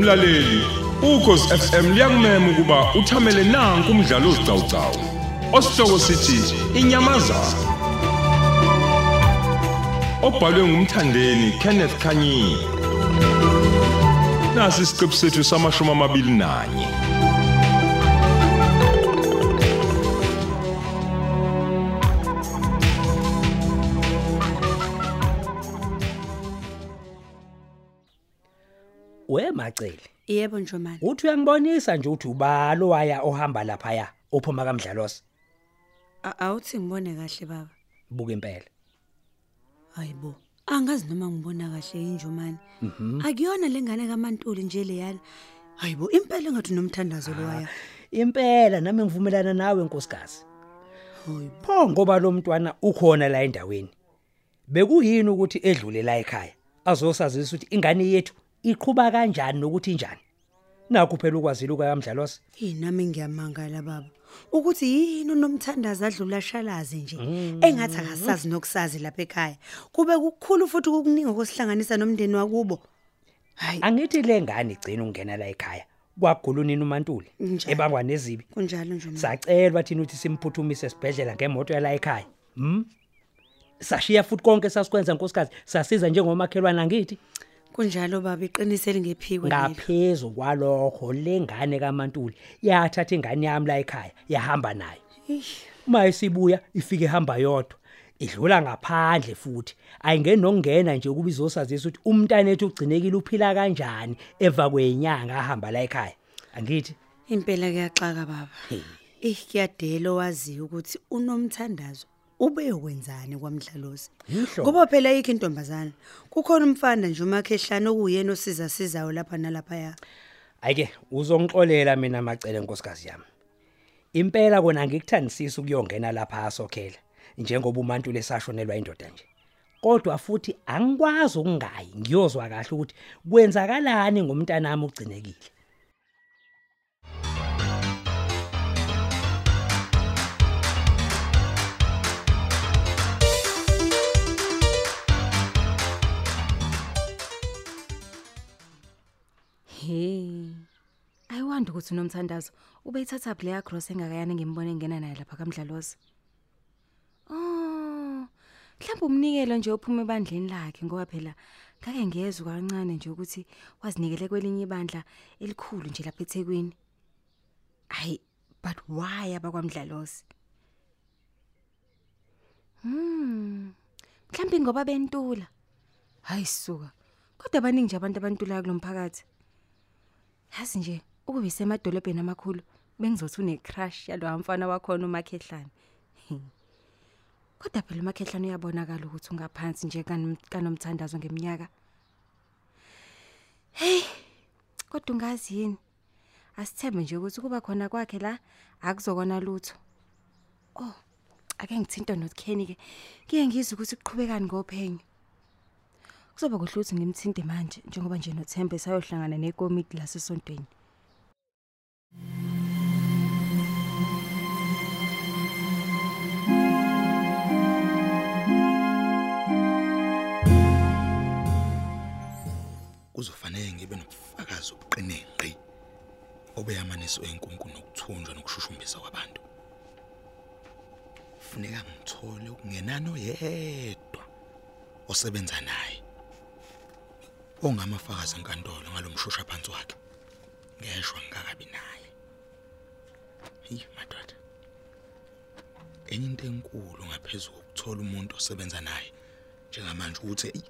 Mlaleli, ukhosi FM liyakumema ukuba uthamele nanku umdlalo ozicawucawu. Osihloko sithi inyamazana. Obhalwe ngumthandeni Kenneth Kanyini. Nasi isiqebu sethu samashumi amabili nanye. Macele Yebo Njomani. uthi uyangibonisa nje uthi ubalo waya ohamba lapha ya uphuma kamdlalosi A- Awuthi ngibone kahle baba. buka impela Hayibo. Angazi noma ngibona kahle injomani. Akuyona lengane kaMantuli nje leyana. Hayibo impela engathi nomthandazo lo waya. impela nami ngivumelana nawe nkosikazi Hayibo. pho ngoba lo mntwana ukhona la endaweni bekuyini ukuthi edlule la ekhaya azosazisa ukuthi ingane yethu iqhubha kanjani nokuthi injani nakho phela ukwazile ukayamdlalosi Inami ngiyamangala baba. Ukuthi yini unomthandazo adlula shalazi nje. Engathi akasazi nokusazi lapha ekhaya. Kube kukhulu futhi ukukuningi okusihlanganisa nomndeni wakubo. Hayi angithi le ngane igcina ukungena la ekhaya kwagula unina uMantuli Njalo. ebangwa nezibi kunjalo njomani. sacela bathini ukuthi simphuthumise esibhedlela ngemoto yala ekhaya hm sashiya futhi konke sasikwenza nkosikazi sasiza njengomakhelwana ngithi Kunjalo baba iqinise lingephikwe lelo. ngaphezulu kwalokho lengane kaMantuli yathatha ingane yami la ekhaya yahamba nayo Eish. uma isibuya ifike ihamba yodwa idlula ngaphandle futhi ayingeni nokungena nje ukuba izosazisa ukuthi umntana ethu ugcinekile uphila kanjani eva kwenyanga ahamba la ekhaya angithi Impela kuyaxaka baba. Hey. Eh kuyadela wazi ukuthi unomthandazo ube yokwenzani kwamdlalosi. Yihlo. Ngoba phela ikho intombazana. Kukhona umfana nje umakhehlana okuyena osiza sizayo lapha nalapha ya. ayike uzongixolela mina macele nkosikazi yami impela kona ngikuthandisisa ukuyongena lapha asokhela njengoba uMantuli esashonelwa indoda nje kodwa futhi angikwazi ukungayi ngiyozwa kahle ukuthi kwenzakalani ngomntana nami ugcinekile Ayiwandi ukuthi unomthandazo ube ithatha player cross engakayani ngimbone ngena naye lapha kamdlalozi. Oh. Mhlawumbe umnikelo nje ophuma ebandleni lakhe ngoba phela ngake ngezwe kancane nje ukuthi wazinikele kwelinye ibandla elikhulu nje lapha eThekwini. Hayi, but why abakwamdlalozi? Hmm. Mhlawumbe ngoba bentula. Hayi suka. Kodwa baningi nje abantu abantulayo kulomphakathi. Yazi nje ukube isemadolobheni amakhulu bengizothi une crush yalo mfana wakhona umakhehlane. Kodwa phela umakhehlane uyabonakala ukuthi ungaphansi nje kanom- kanomthandazo ngeminyaka. Hey, kodwa ungazi yini? Asithembe nje ukuthi kuba khona kwakhe la akuzokona lutho. Oh, ake ngithinta noKenny ke. Kiye ngizwe ukuthi kuqhubekani ngophenyo. Kuzoba kuhle ukuthi ngimthinte manje njengoba nje noThembe sayohlangana nekomiti lasesontweni. Kuzofanele ngibe nobufakazi obuqinenqi obeyamaniso enkunkulu nokuthunjwa nokushushumbisa kwabantu. Funeka ngithole okungenano yedwa osebenza naye ongamafakazi enkantolo ngalomshusha phansi wakhe. Ngeshwa ngakabi naye. Hey madoda. Enye into enkulu ngaphezulu kokuthola umuntu osebenza naye njengamanje ukuthi "Eyi,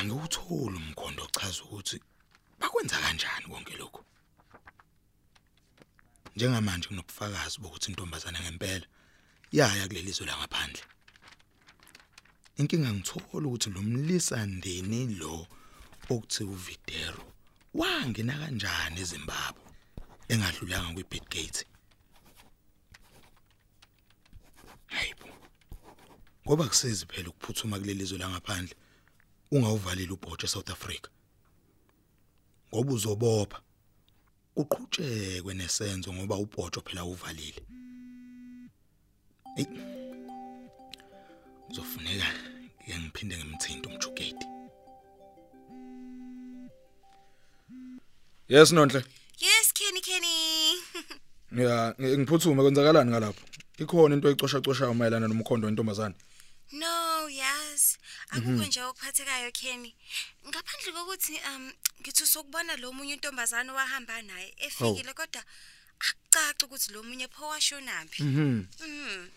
angiwutholi umkhondo ochaza ukuthi bakwenza kanjani konke lokhu? Njengamanje kunobufakazi bokuthi intombazana ngempela yaya kuleli zwe langaphandle. Inkinga ngithola ukuthi lo mlisandeni lo okuthi uVidero wangena kanjani eZimbabwe engadlulanga kwiBitgate hayibo ngoba kusezi phela ukuphuthuma kuleli zwe langaphandle. Ungawuvalile ubhotshe eSouth Africa ngoba uzobopha kuqhutshekwe nesenzo ngoba ubhotsho phela uvalile hey uzofuneka ke ngiphinde ngimthinta umjukedi Yes Nonhle. Yes Kenny Kenny. Ya, ngi- ngiphuthume kwenzakalani ngalapho? Ikhona into ecosha coshayo mayelana nomkhondo wentombazane. Akukho nje okuphathekayo Kenny. Ngaphandle kokuthi um ngithi usukubona lo munye untombazana owahamba naye efikile kodwa akucaci ukuthi lo munye pho washonaphi. Mhm. Mhm.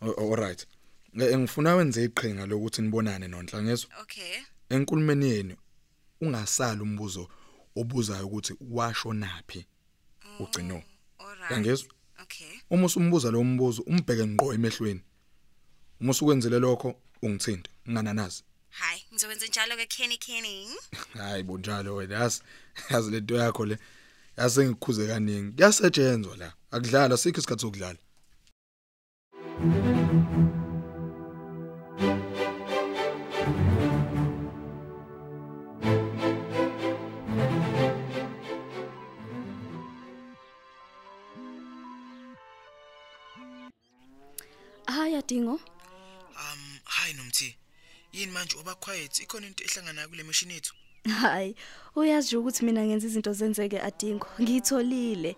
All right. Ngifuna wenze iqhinga lokuthi nibonane Nonhle ngezwe. Okay. Enkulumeni yenu ungasali umbuzo obuzayo ukuthi washonaphi ugcino. Alright. Yangezwe? Okay. Uma usumbuza lo mbuzo umbheke ngqo emehlweni. Uma usukwenzile lokho ungithinta ngananazi. Hayi, ngizokwenza njalo ke Kenny Kenny. Hayi bonjalo wena yazi yazi lento yakho le yase ngikhuze kaningi. Kuyasetshenzwa la. Akudlala sikho isikhathi sokudlala. Hayi adingo. Um hi nomthi yini manje uba quiet ikhona into ehlangana kule machine yethu Hayi, uyazi nje ukuthi mina ngenza izinto zenzeke adingo. Ngitholile.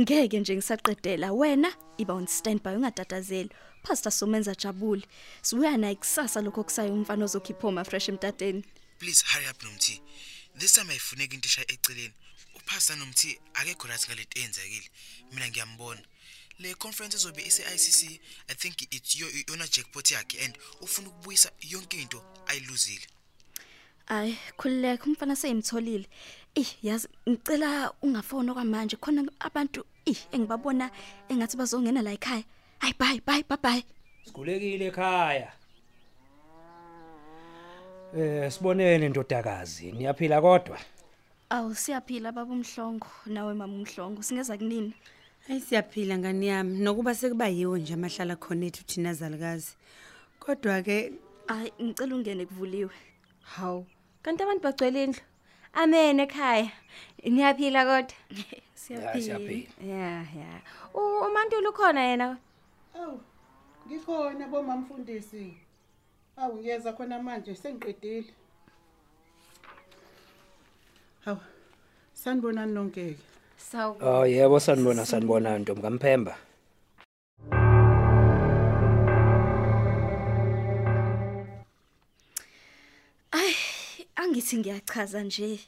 Ngeke nje ngisaqedela wena iba on standby ungatatazeli. Pastor Somenza jabule. Sibuya naye kusasa lokho kusayo umfana ozokhipha oma fresh emtateni. please hurry up nomthi this time ayifuneki into esha eceleni upastor nomthi akekho right ngalento eyenzekile mina ngiyambona le conference ezobe ise-ICC i think it's yo- yona jackpot yakhe and ufuna ukubuyisa yonke into ayiluzile Ay, khulileka umfana seyimtholile. Eh, yazi ngicela ungafona kwamanje khona abantu eh engibabona engathi bazongena la ekhaya. Hayi bye bye bye bye. Sikhulekile ekhaya. Eh sibonene ndodakazi, niyaphila kodwa. Awu siyaphila baba umhlongo nawe mama umhlongo singeza kunini. Hayi siyaphila ngani yami nokuba sekuba yiwo nje amahlala khona ethu thina zalukazi. Kodwa ke Ay ngicela ungene kuvuliwe. Hawu. Kanti abantu bagcwele indlu. Amen ekhaya. Niyaphila kodwa? Ya Siyaphila. siyaphila. Yeah, yeah. U- uMantulu ukhona yena? Awu, ngikhona bomamfundisi. Awu ngiyeza khona manje sengiqedile. Hawu, sanibonani nonke ke. Sawu. Oh yebo sanibona sanibona ntombi kaMphemba. Ay angithi ngiyachaza nje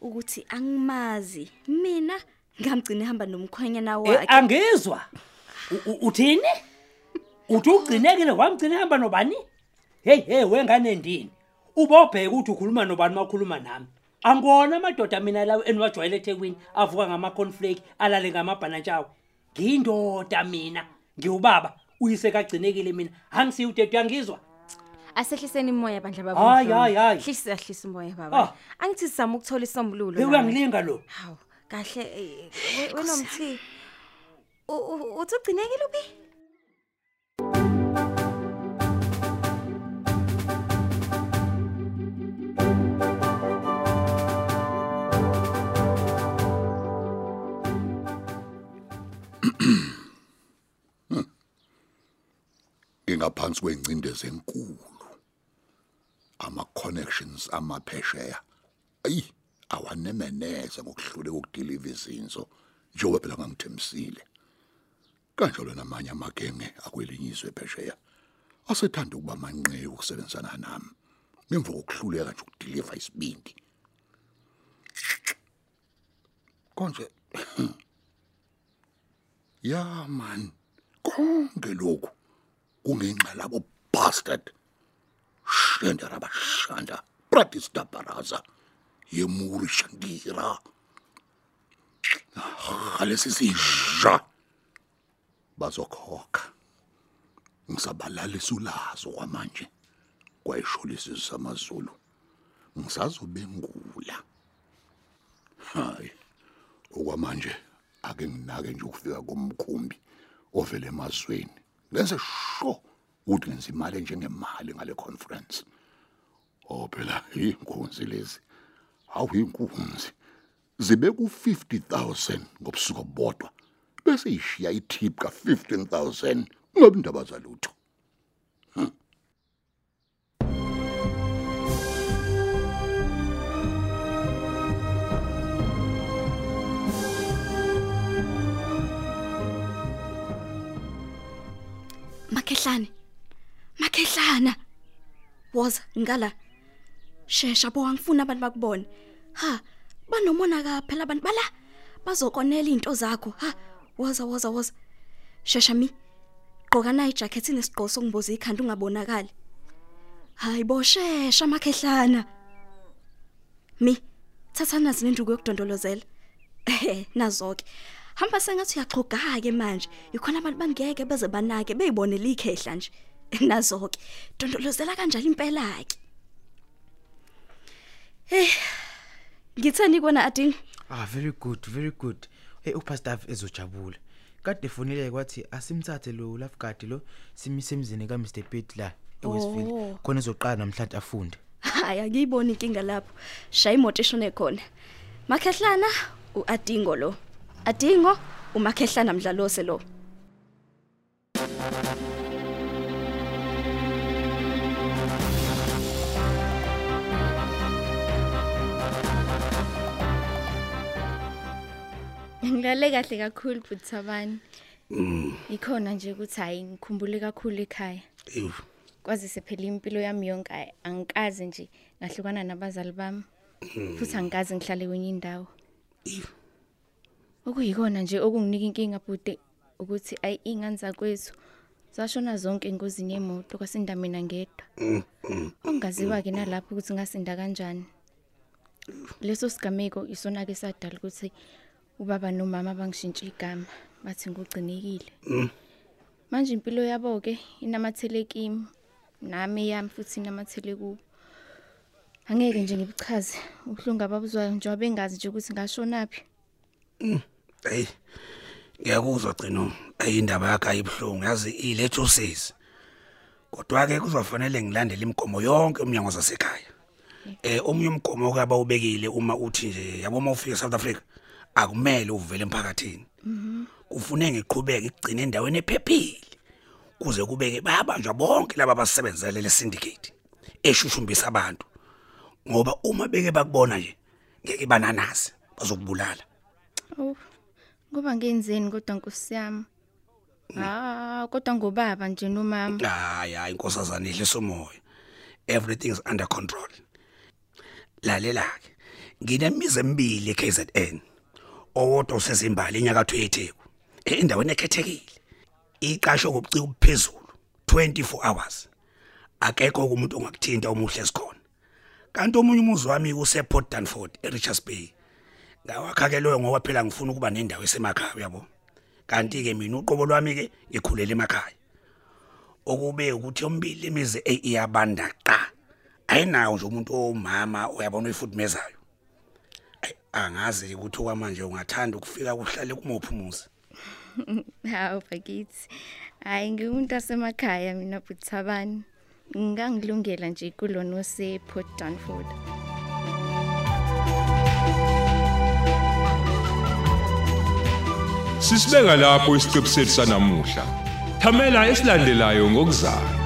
ukuthi angimazi mina ngamgcina ehamba nomkhwenyana Eh wakhe. angizwa. U- u- Uthini? Uthi ugcinekile wamgcina ehamba nobani? Hey hey wengane ndini. Ubobheka ukuthi ukhuluma nobani makhuluma nami. Angona amadoda mina lawo eniwajwayele eThekwini avuka ngama cornflake alale ngamabhanantshawe. Ngiyindoda mina, ngiwubaba, uyise kagcinekile mina. Angisiyo udede uyangizwa? Asehliseni imoya bandla baba. Hayi, hayi, hayi. Hlisa hlisa imoya Ah. baba. Angithi sizama ukuthola isombululo. Uyangilinga lo. Hawu, kahle eh, we- wenomthi. Uthi ugcinekile uphi? ingaphansi kwencindezi enkulu ama connections amaphesheya. Ayi awanemeneze ngokuhluleka ukudeliver izinso njengoba phela ngangithemsile kanjalo namanye amagenge akwelinyizwe phesheya asethanda ukuba manqeku ukusebenzana nami ngemva kokuhluleka nje ukudeliver isibindi. Konje ya man konke lokhu. Kungenxa labo bastard shenda rabashanda pratista baraza yemuri shandira. Halesi sinja bazokhokha. Ngisabalalisa ulazo kwamanje. Kwayisholisi samazulu ngisazobengula. Hayi okwamanje ake nginake nje ukufika komkhumbi ovela emazweni. Ngenze sho ukuthi ngenza imali njengemali ngale conference. Oh phela inkunzi lezi. Awu inkunzi. Zibe ku 50000 ngobusuku obodwa bese ishiya itip ka 15000 ngabe indaba zalutho? Makhehlane. Makhehlana. Woza ngala. Shesha bo angifuna abantu bakubone. Ha, banomona ka phela abantu bala. Bazokonela izinto zakho. Ha, woza woza woza. Shesha mi. Gqoka na ijacket inesigqoko sokungiboza ikhanda ungabonakali. Hayi bo shesha makhehlana. Mi, thatha nazi lenduku yokudondolozela. Nazoke. Hamba sengathi uyaxhoga ke manje. Ikhona abantu bangeke beze banake beyibonela ikhehla nje. Nazoke. Dondolozela kanjalo impela ke. Eh. Ngithani kona ading. Ah very good, very good. Hey upastor ezojabula. Kade fonile kwathi asimthathe lo lafguard lo simise emzini ka Mr Pitt la eWestville. Oh. Khona ezoqala namhlanje afunde. Hayi akuyiboni inkinga lapho. Shaya imoto eshone khona. Makhehlana uadingo lo. Adingo umakhehlana mdlalose lo. Ngilale kahle kakhulu Buthabani. Ikhona nje ukuthi hayi ngikhumbule kakhulu ekhaya. Ew. Kwazise phela impilo yami yonke angikaze nje ngahlukana nabazali bami. Futhi angikaze ngihlale kwenye indawo. Okuyikona nje okunginika inkinga bude ukuthi ayi ingane zakwethu zashona zonke engozini yemoto kwasinda mina ngedwa. Ongaziwa ke nalapho ukuthi ngasinda kanjani. Leso sigameko isona ke sadala ukuthi ubaba nomama bangishintsha igama bathi ngugcinekile. Manje impilo yabo ke inamathele kimi nami yami futhi inamathele kubo. Angeke nje ngibuchaze uhlungu ababuzwayo njengoba bengazi nje ukuthi ngashonaphi. Hey. Ngiyakuzwa gcino. Ayindaba yakhe ayibhlungu yazi ilethe usisi. Kodwa ke kuzofanele ngilandele imigomo yonke umnyango zasekhaya. Eh omunye umgomo kaba ubekile uma uthi nje yabo uma ufika South Africa akumele uvele emphakathini. Kufune ngiqhubeke igcine endaweni ephephile. Kuze kubeke bayabanjwa bonke laba basebenzele le syndicate eshushumbisa abantu. Ngoba uma beke bakubona nje ngeke bananasi bazokubulala. Oh. Ngoba ngenzeni kodwa nkosi yami? Ah, kodwa ngobaba nje nomama. Hayi hayi inkosazana ihle somoya. Everything is under control. Lalela ke. Nginemize emibili eKZN. Owodwa usezimbali enyakatho yeTheku. Endaweni ekhethekile. Iqasho ngobuciko obuphezulu 24 hours. Akekho umuntu ongakuthinta umuhle esikhona. Kanti omunye umuzi wami usePort Danford eRichards Bay. Ngawakhakelwe ngoba phela ngifuna ukuba nendawo esemakhaya uyabo. Kanti ke mina uqobo lwami ke ngikhulela emakhaya. okube ukuthi yombili imizi e- iyabanda qa ayinawo nje umuntu owumama uyabona uyifuthumezayo Ayi, angazi ukuthi okwamanje ungathanda ukufika kuhlale kumophi umuzi Hawu bakithi. Hayi ngiwumuntu asemakhaya mina Buthabani. Ngangilungela nje kulona ose Port Danford. Sisibeka lapho isiqebu sethu sanamuhla. Thamela esilandelayo ngokuzayo.